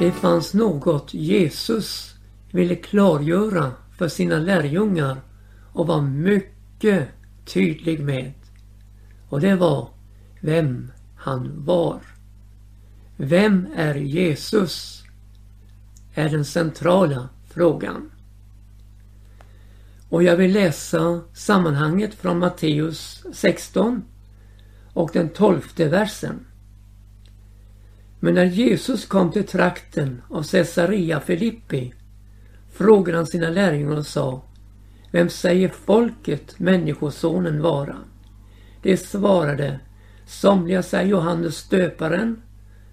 Det fanns något Jesus ville klargöra för sina lärjungar och var mycket tydlig med. Och det var vem han var. Vem är Jesus? Är den centrala frågan. Och jag vill läsa sammanhanget från Matteus 16 och den tolfte versen. Men när Jesus kom till trakten av Caesarea Filippi frågade han sina lärjungar och sa Vem säger folket Människosonen vara? De svarade Somliga säger Johannes Döparen,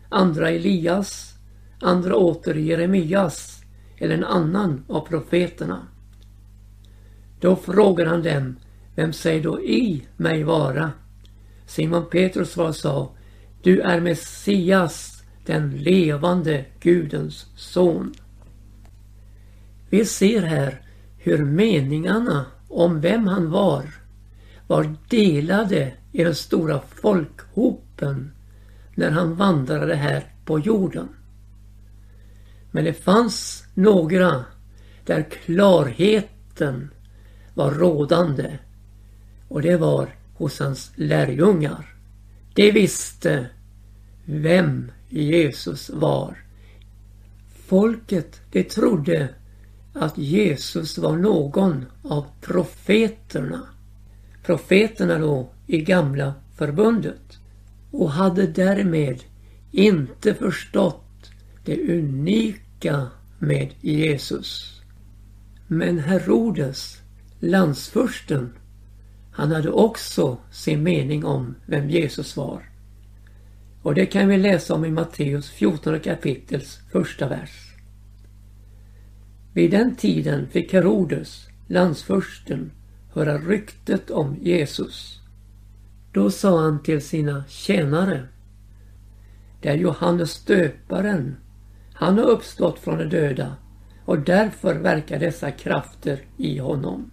andra Elias, andra åter Jeremias eller en annan av profeterna. Då frågade han dem Vem säger då i mig vara? Simon Petrus svar sa Du är Messias, den levande Gudens son. Vi ser här hur meningarna om vem han var var delade i den stora folkhopen när han vandrade här på jorden. Men det fanns några där klarheten var rådande och det var hos hans lärjungar. De visste vem Jesus var. Folket det trodde att Jesus var någon av profeterna. Profeterna då i gamla förbundet och hade därmed inte förstått det unika med Jesus. Men Herodes, landsfursten, han hade också sin mening om vem Jesus var. Och det kan vi läsa om i Matteus 14 kapitels första vers. Vid den tiden fick Herodes, landsfursten, höra ryktet om Jesus. Då sa han till sina tjänare. Det är Johannes döparen, Han har uppstått från de döda och därför verkar dessa krafter i honom.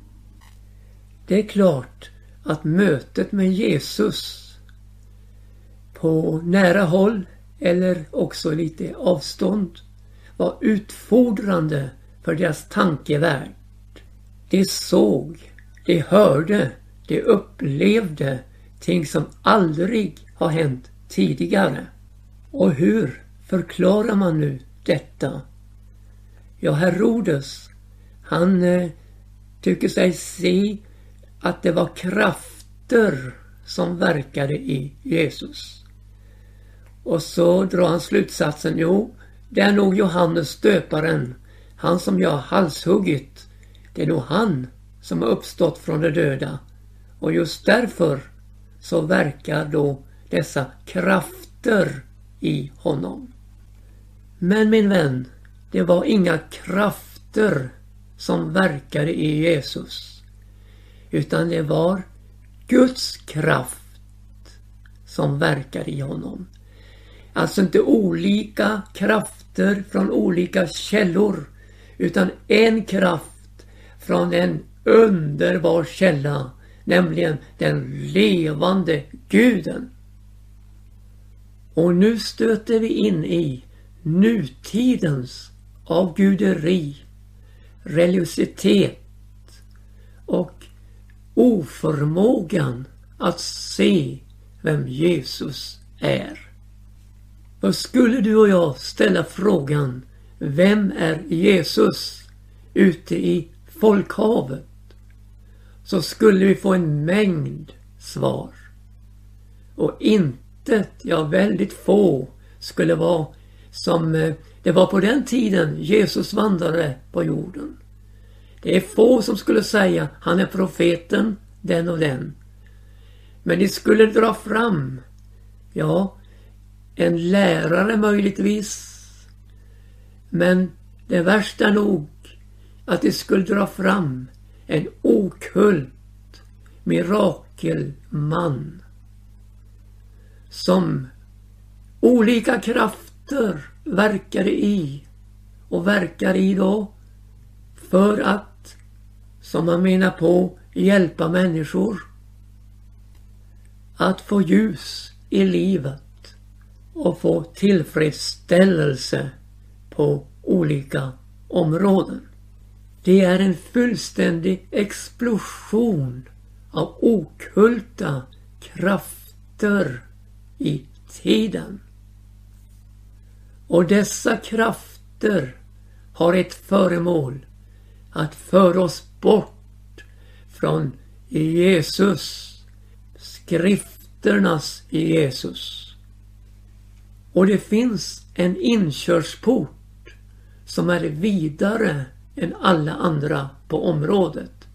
Det är klart att mötet med Jesus på nära håll eller också lite avstånd var utfordrande för deras tankevärld. De såg, de hörde, de upplevde ting som aldrig har hänt tidigare. Och hur förklarar man nu detta? Ja, Herodes, han eh, tycker sig se att det var krafter som verkade i Jesus. Och så drar han slutsatsen, jo, det är nog Johannes döparen, han som jag har halshuggit. Det är nog han som har uppstått från de döda. Och just därför så verkar då dessa krafter i honom. Men min vän, det var inga krafter som verkade i Jesus. Utan det var Guds kraft som verkade i honom. Alltså inte olika krafter från olika källor utan en kraft från en underbar källa, nämligen den levande guden. Och nu stöter vi in i nutidens avguderi, religiositet och oförmågan att se vem Jesus är. För skulle du och jag ställa frågan Vem är Jesus? ute i folkhavet så skulle vi få en mängd svar. Och intet, ja väldigt få, skulle vara som eh, det var på den tiden Jesus vandrade på jorden. Det är få som skulle säga han är profeten, den och den. Men de skulle dra fram, ja, en lärare möjligtvis. Men det värsta nog att de skulle dra fram en okult mirakelman som olika krafter verkade i och verkar i då för att, som man menar på, hjälpa människor att få ljus i livet och få tillfredsställelse på olika områden. Det är en fullständig explosion av okulta krafter i tiden. Och dessa krafter har ett föremål att föra oss bort från Jesus, skrifternas Jesus. Och det finns en inkörsport som är vidare än alla andra på området.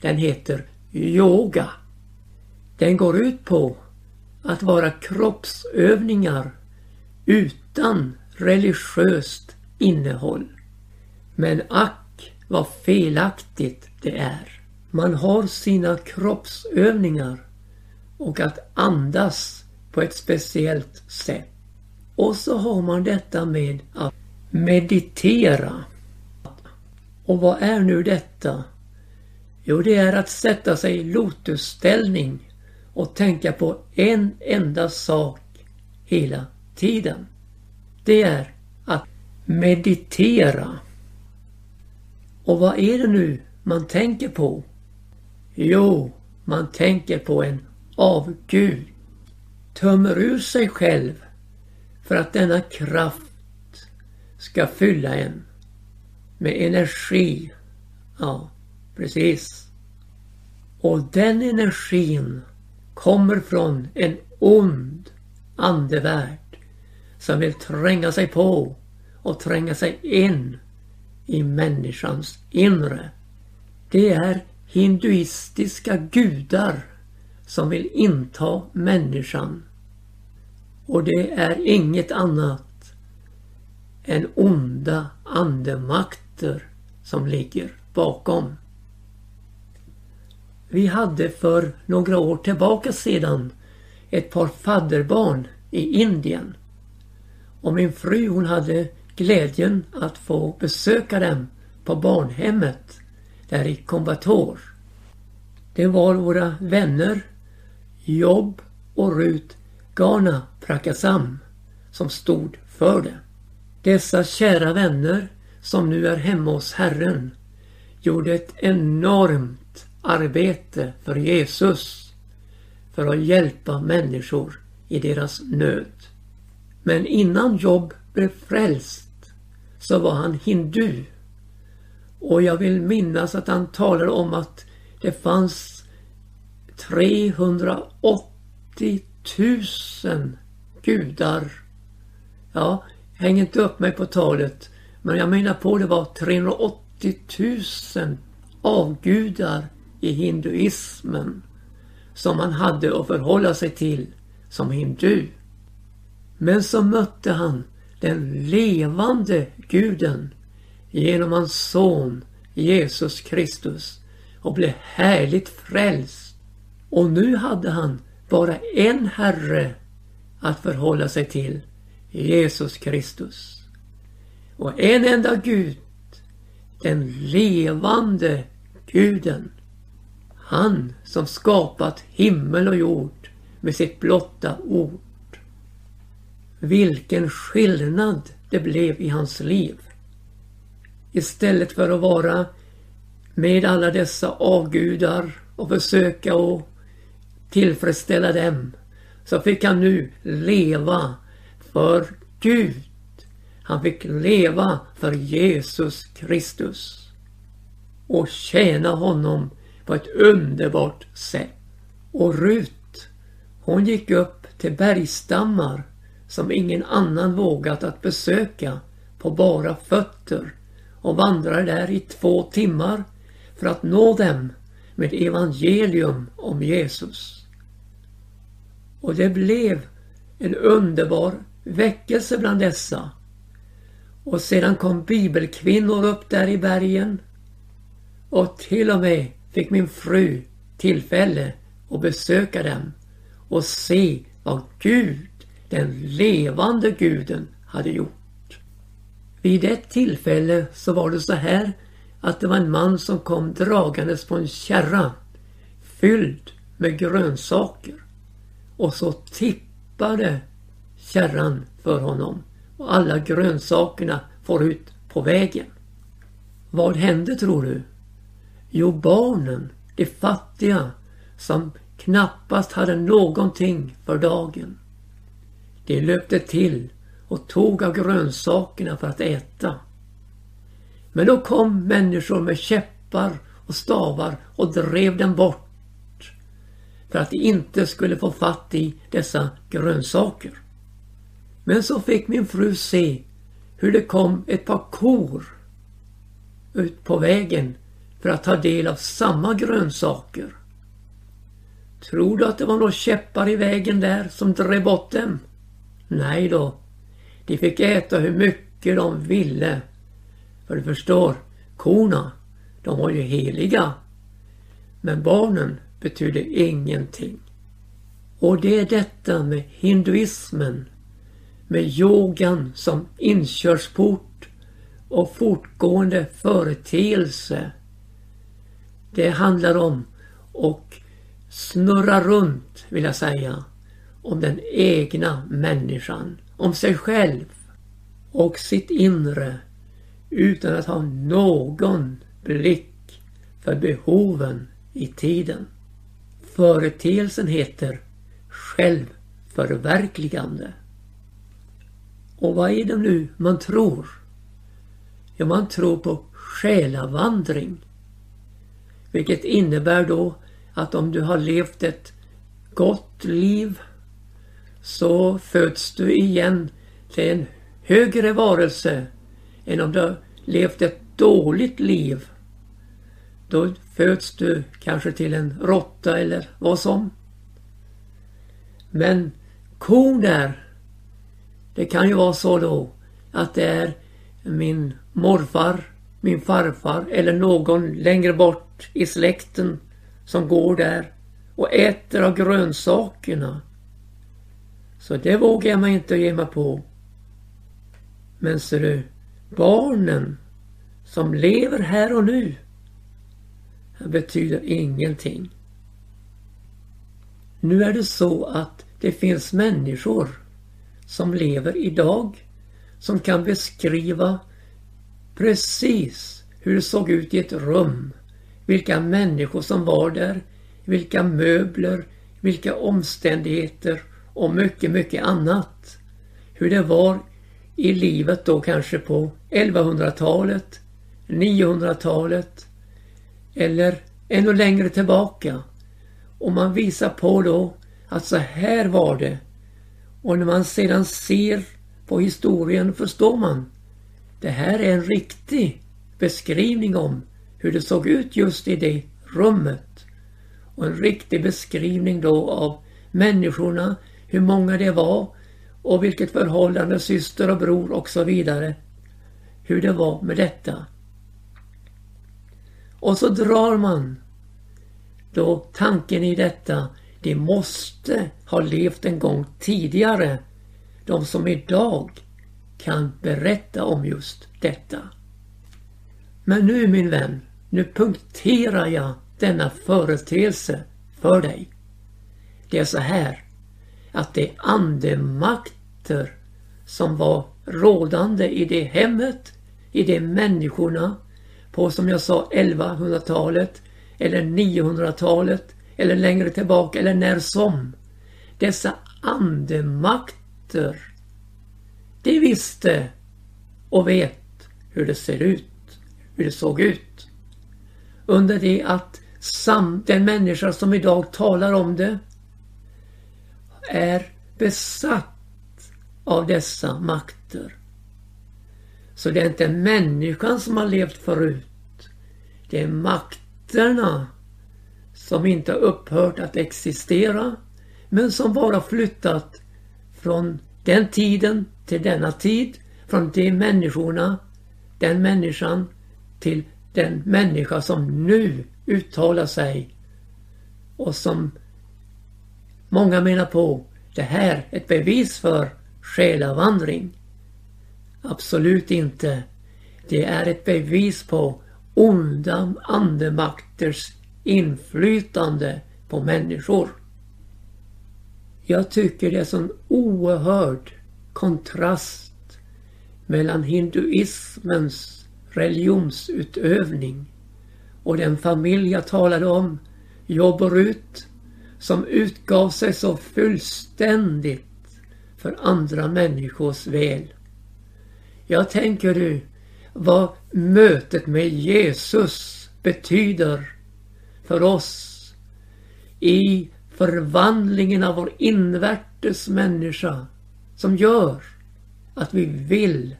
Den heter yoga. Den går ut på att vara kroppsövningar utan religiöst innehåll. Men ack vad felaktigt det är. Man har sina kroppsövningar och att andas på ett speciellt sätt. Och så har man detta med att meditera. Och vad är nu detta? Jo, det är att sätta sig i lotusställning och tänka på en enda sak hela tiden. Det är att meditera. Och vad är det nu man tänker på? Jo, man tänker på en avgud. Tömmer ur sig själv för att denna kraft ska fylla en med energi. Ja, precis. Och den energin kommer från en ond andevärld som vill tränga sig på och tränga sig in i människans inre. Det är hinduistiska gudar som vill inta människan. Och det är inget annat än onda andemakter som ligger bakom. Vi hade för några år tillbaka sedan ett par fadderbarn i Indien. Och min fru hon hade glädjen att få besöka dem på barnhemmet där i Kombator. Det var våra vänner Jobb och Rut Ghana Prakasam som stod för det. Dessa kära vänner som nu är hemma hos Herren gjorde ett enormt arbete för Jesus för att hjälpa människor i deras nöd. Men innan Job blev frälst så var han hindu. Och jag vill minnas att han talade om att det fanns 380 tusen gudar. Ja, häng inte upp mig på talet. Men jag menar på det var 380 000 avgudar i hinduismen som man hade att förhålla sig till som hindu. Men så mötte han den levande guden genom hans son Jesus Kristus och blev härligt frälst. Och nu hade han bara en Herre att förhålla sig till, Jesus Kristus. Och en enda Gud, den levande guden. Han som skapat himmel och jord med sitt blotta ord. Vilken skillnad det blev i hans liv. Istället för att vara med alla dessa avgudar och försöka att tillfredsställa dem så fick han nu leva för Gud. Han fick leva för Jesus Kristus och tjäna honom på ett underbart sätt. Och Rut, hon gick upp till bergstammar som ingen annan vågat att besöka på bara fötter och vandrade där i två timmar för att nå dem med evangelium om Jesus. Och det blev en underbar väckelse bland dessa. Och sedan kom bibelkvinnor upp där i bergen. Och till och med fick min fru tillfälle att besöka dem och se vad Gud, den levande guden, hade gjort. Vid ett tillfälle så var det så här att det var en man som kom dragandes på en kärra fylld med grönsaker. Och så tippade kärran för honom och alla grönsakerna får ut på vägen. Vad hände tror du? Jo, barnen, de fattiga, som knappast hade någonting för dagen. De löpte till och tog av grönsakerna för att äta. Men då kom människor med käppar och stavar och drev dem bort för att de inte skulle få fatt i dessa grönsaker. Men så fick min fru se hur det kom ett par kor ut på vägen för att ta del av samma grönsaker. Tror du att det var några käppar i vägen där som drev bort dem? Nej då. De fick äta hur mycket de ville. För du förstår, korna, de var ju heliga. Men barnen betydde ingenting. Och det är detta med hinduismen, med yogan som inkörsport och fortgående företeelse. Det handlar om och snurra runt, vill jag säga, om den egna människan, om sig själv och sitt inre utan att ha någon blick för behoven i tiden. Företeelsen heter självförverkligande. Och vad är det nu man tror? Ja, man tror på själavandring. Vilket innebär då att om du har levt ett gott liv så föds du igen till en högre varelse än om du har levt ett dåligt liv. Då föds du kanske till en råtta eller vad som. Men kon där, det kan ju vara så då att det är min morfar, min farfar eller någon längre bort i släkten som går där och äter av grönsakerna. Så det vågar jag mig inte ge mig på. Men ser du, barnen som lever här och nu betyder ingenting. Nu är det så att det finns människor som lever idag som kan beskriva precis hur det såg ut i ett rum vilka människor som var där, vilka möbler, vilka omständigheter och mycket, mycket annat. Hur det var i livet då kanske på 1100-talet, 900-talet eller ännu längre tillbaka. Och man visar på då att så här var det. Och när man sedan ser på historien förstår man. Det här är en riktig beskrivning om hur det såg ut just i det rummet. Och en riktig beskrivning då av människorna, hur många det var och vilket förhållande syster och bror och så vidare. Hur det var med detta. Och så drar man då tanken i detta, de måste ha levt en gång tidigare. De som idag kan berätta om just detta. Men nu min vän, nu punkterar jag denna företeelse för dig. Det är så här att det är andemakt andemakter som var rådande i det hemmet, i de människorna på som jag sa 1100-talet eller 900-talet eller längre tillbaka eller när som. Dessa andemakter. De visste och vet hur det ser ut hur det såg ut. Under det att sam, den människa som idag talar om det är besatt av dessa makter. Så det är inte människan som har levt förut. Det är makterna som inte har upphört att existera men som bara flyttat från den tiden till denna tid, från de människorna, den människan till den människa som nu uttalar sig och som många menar på det här ett bevis för själavandring. Absolut inte. Det är ett bevis på onda andemakters inflytande på människor. Jag tycker det är sån oerhörd kontrast mellan hinduismens religionsutövning och den familj jag talade om, Jobb och Rut, som utgav sig så fullständigt för andra människors väl. Jag tänker du vad mötet med Jesus betyder för oss i förvandlingen av vår invärtes människa som gör att vi vill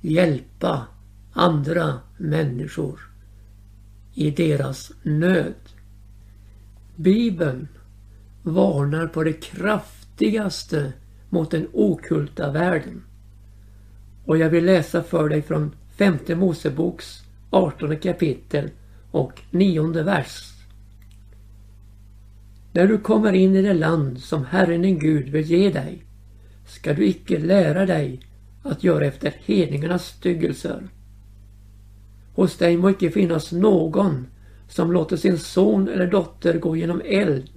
hjälpa andra människor i deras nöd. Bibeln varnar på det kraftigaste mot den okulta världen. Och jag vill läsa för dig från femte Moseboks 18 kapitel och nionde vers. När du kommer in i det land som Herren din Gud vill ge dig ska du icke lära dig att göra efter hedningarnas styggelser. Hos dig må icke finnas någon som låter sin son eller dotter gå genom eld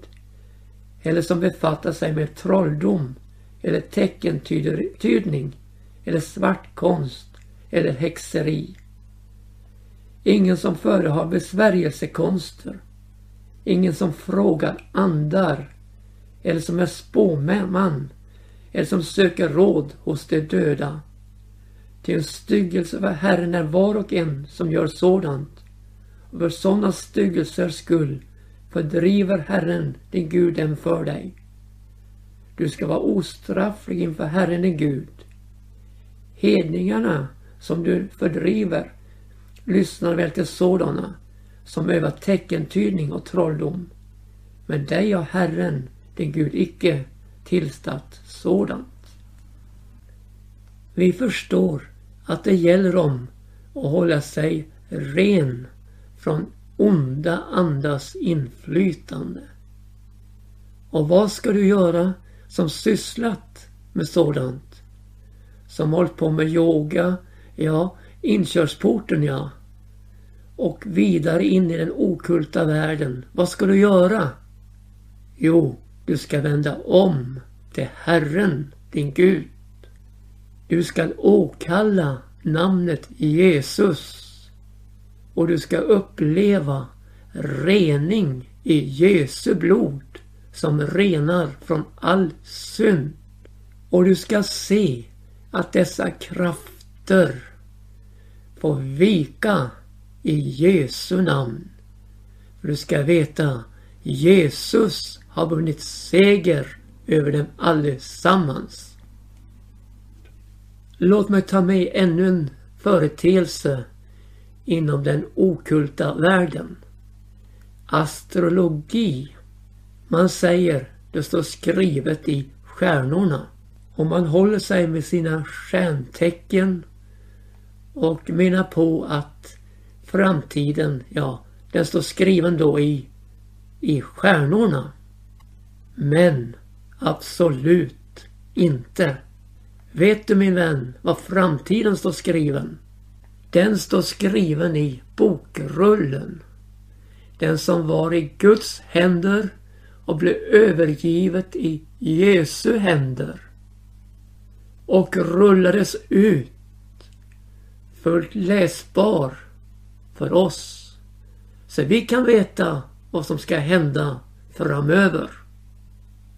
eller som befattar sig med trolldom eller teckentydning eller svart konst eller häxeri. Ingen som förehar besvärjelsekonster. Ingen som frågar andar eller som är spåman eller som söker råd hos de döda. Till en styggelse för Herren är var och en som gör sådant. Och för sådana styggelsers skull fördriver Herren din Gud dem för dig. Du ska vara ostrafflig inför Herren din Gud. Hedningarna som du fördriver lyssnar väl till sådana som övar teckentydning och trolldom. Men dig har Herren, din Gud, icke tillstatt sådant. Vi förstår att det gäller om att hålla sig ren från onda andas inflytande. Och vad ska du göra som sysslat med sådant? Som hållit på med yoga, ja, inkörsporten ja. Och vidare in i den okulta världen. Vad ska du göra? Jo, du ska vända om till Herren, din Gud. Du ska åkalla namnet Jesus och du ska uppleva rening i Jesu blod som renar från all synd. Och du ska se att dessa krafter får vika i Jesu namn. För du ska veta Jesus har vunnit seger över dem allesammans. Låt mig ta med ännu en företeelse inom den okulta världen. Astrologi. Man säger, det står skrivet i stjärnorna. Om man håller sig med sina stjärntecken och menar på att framtiden, ja, den står skriven då i, i stjärnorna. Men absolut inte. Vet du min vän vad framtiden står skriven? Den står skriven i bokrullen. Den som var i Guds händer och blev övergivet i Jesu händer. Och rullades ut fullt läsbar för oss. Så vi kan veta vad som ska hända framöver.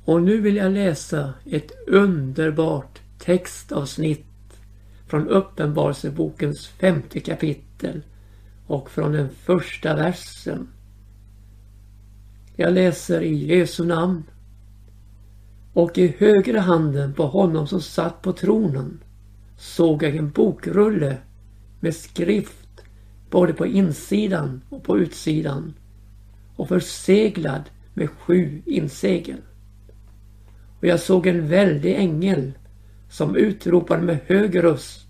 Och nu vill jag läsa ett underbart textavsnitt från Uppenbarelsebokens femte kapitel och från den första versen. Jag läser i Jesu namn. Och i högra handen på honom som satt på tronen såg jag en bokrulle med skrift både på insidan och på utsidan och förseglad med sju insegel. Och jag såg en väldig ängel som utropade med hög röst.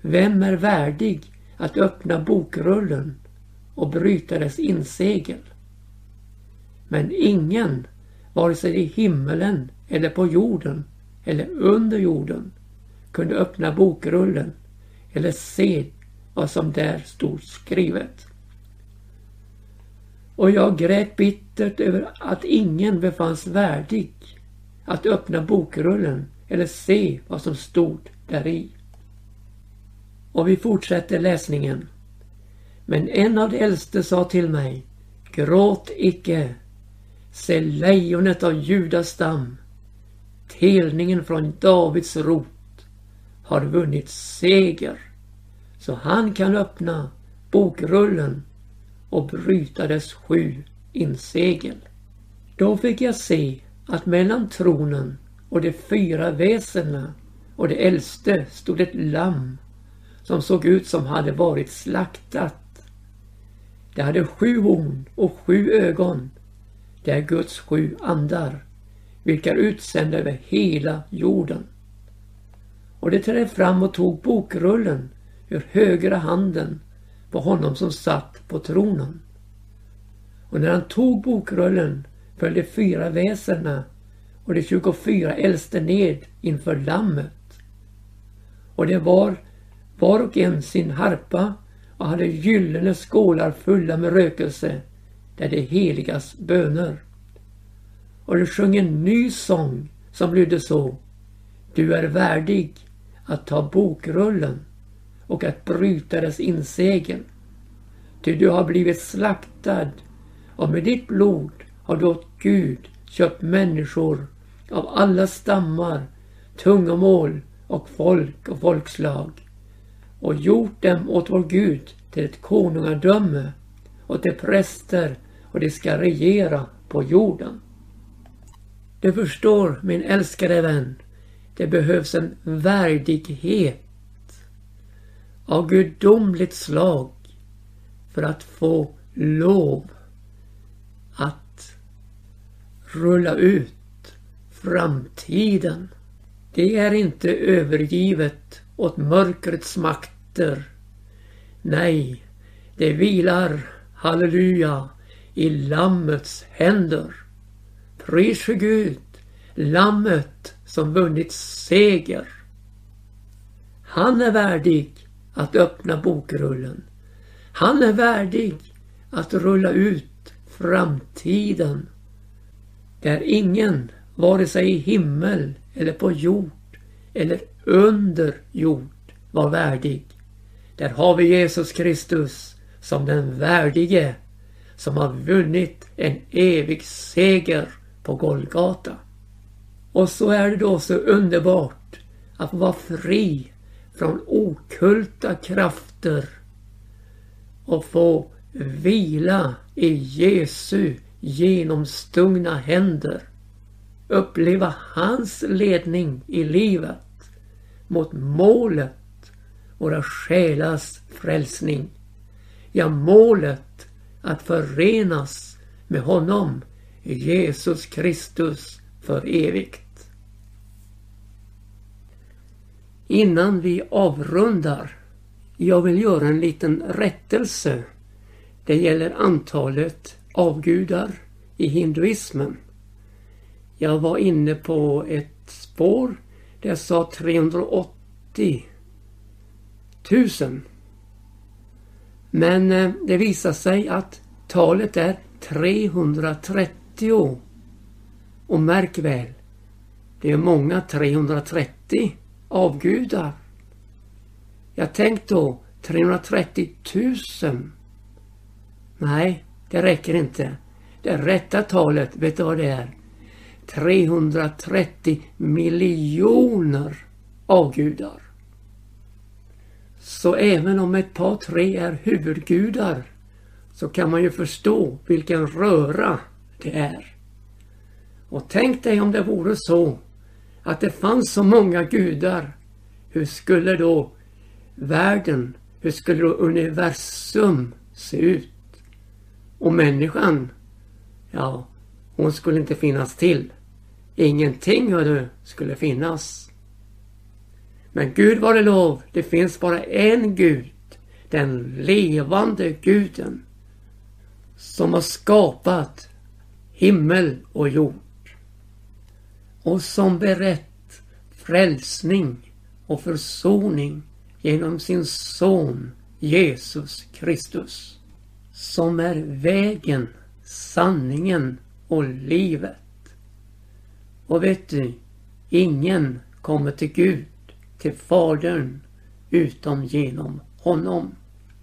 Vem är värdig att öppna bokrullen och bryta dess insegel? Men ingen, vare sig i himmelen eller på jorden eller under jorden, kunde öppna bokrullen eller se vad som där stod skrivet. Och jag grät bittert över att ingen befanns värdig att öppna bokrullen eller se vad som stod däri. Och vi fortsätter läsningen. Men en av de äldste sa till mig Gråt icke. Se lejonet av Judas stam, telningen från Davids rot, har vunnit seger. Så han kan öppna bokrullen och bryta dess sju insegel. Då fick jag se att mellan tronen och de fyra väsena och det äldste stod ett lamm som såg ut som hade varit slaktat. Det hade sju horn och sju ögon. Det är Guds sju andar, vilka är utsända över hela jorden. Och det trädde fram och tog bokrullen ur högra handen på honom som satt på tronen. Och när han tog bokrullen föll de fyra väsena och de 24 äldste ned inför lammet. Och det var var och en sin harpa och hade gyllene skålar fulla med rökelse det är det heligas böner. Och de sjöng en ny sång som lydde så. Du är värdig att ta bokrullen och att bryta dess insegel. Ty du har blivit slaktad och med ditt blod har du åt Gud köpt människor av alla stammar, tungomål och folk och folkslag och gjort dem åt vår Gud till ett konungadöme och till präster och de ska regera på jorden. Du förstår min älskade vän, det behövs en värdighet av gudomligt slag för att få lov att rulla ut framtiden. Det är inte övergivet åt mörkrets makter. Nej, det vilar, halleluja, i Lammets händer. Pris för Gud, Lammet som vunnit seger. Han är värdig att öppna bokrullen. Han är värdig att rulla ut framtiden. Där ingen, vare sig i himmel eller på jord eller under jord var värdig. Där har vi Jesus Kristus som den värdige som har vunnit en evig seger på Golgata. Och så är det då så underbart att vara fri från okulta krafter och få vila i Jesu genomstungna händer. Uppleva hans ledning i livet mot målet, våra själars frälsning. Ja, målet att förenas med honom, Jesus Kristus, för evigt. Innan vi avrundar, jag vill göra en liten rättelse. Det gäller antalet avgudar i hinduismen. Jag var inne på ett spår där jag sa 380 000. Men eh, det visar sig att talet är 330. Och märk väl, det är många 330 avgudar. Jag tänkte då 330 000. Nej, det räcker inte. Det rätta talet, vet du vad det är? 330 miljoner avgudar. Så även om ett par tre är huvudgudar så kan man ju förstå vilken röra det är. Och tänk dig om det vore så att det fanns så många gudar. Hur skulle då världen, hur skulle då universum se ut? Och människan, ja, hon skulle inte finnas till. Ingenting hördu skulle finnas. Men Gud var det lov, det finns bara en Gud, den levande guden som har skapat himmel och jord och som berett frälsning och försoning genom sin son Jesus Kristus som är vägen, sanningen och livet. Och vet du, ingen kommer till Gud, till Fadern, utom genom honom.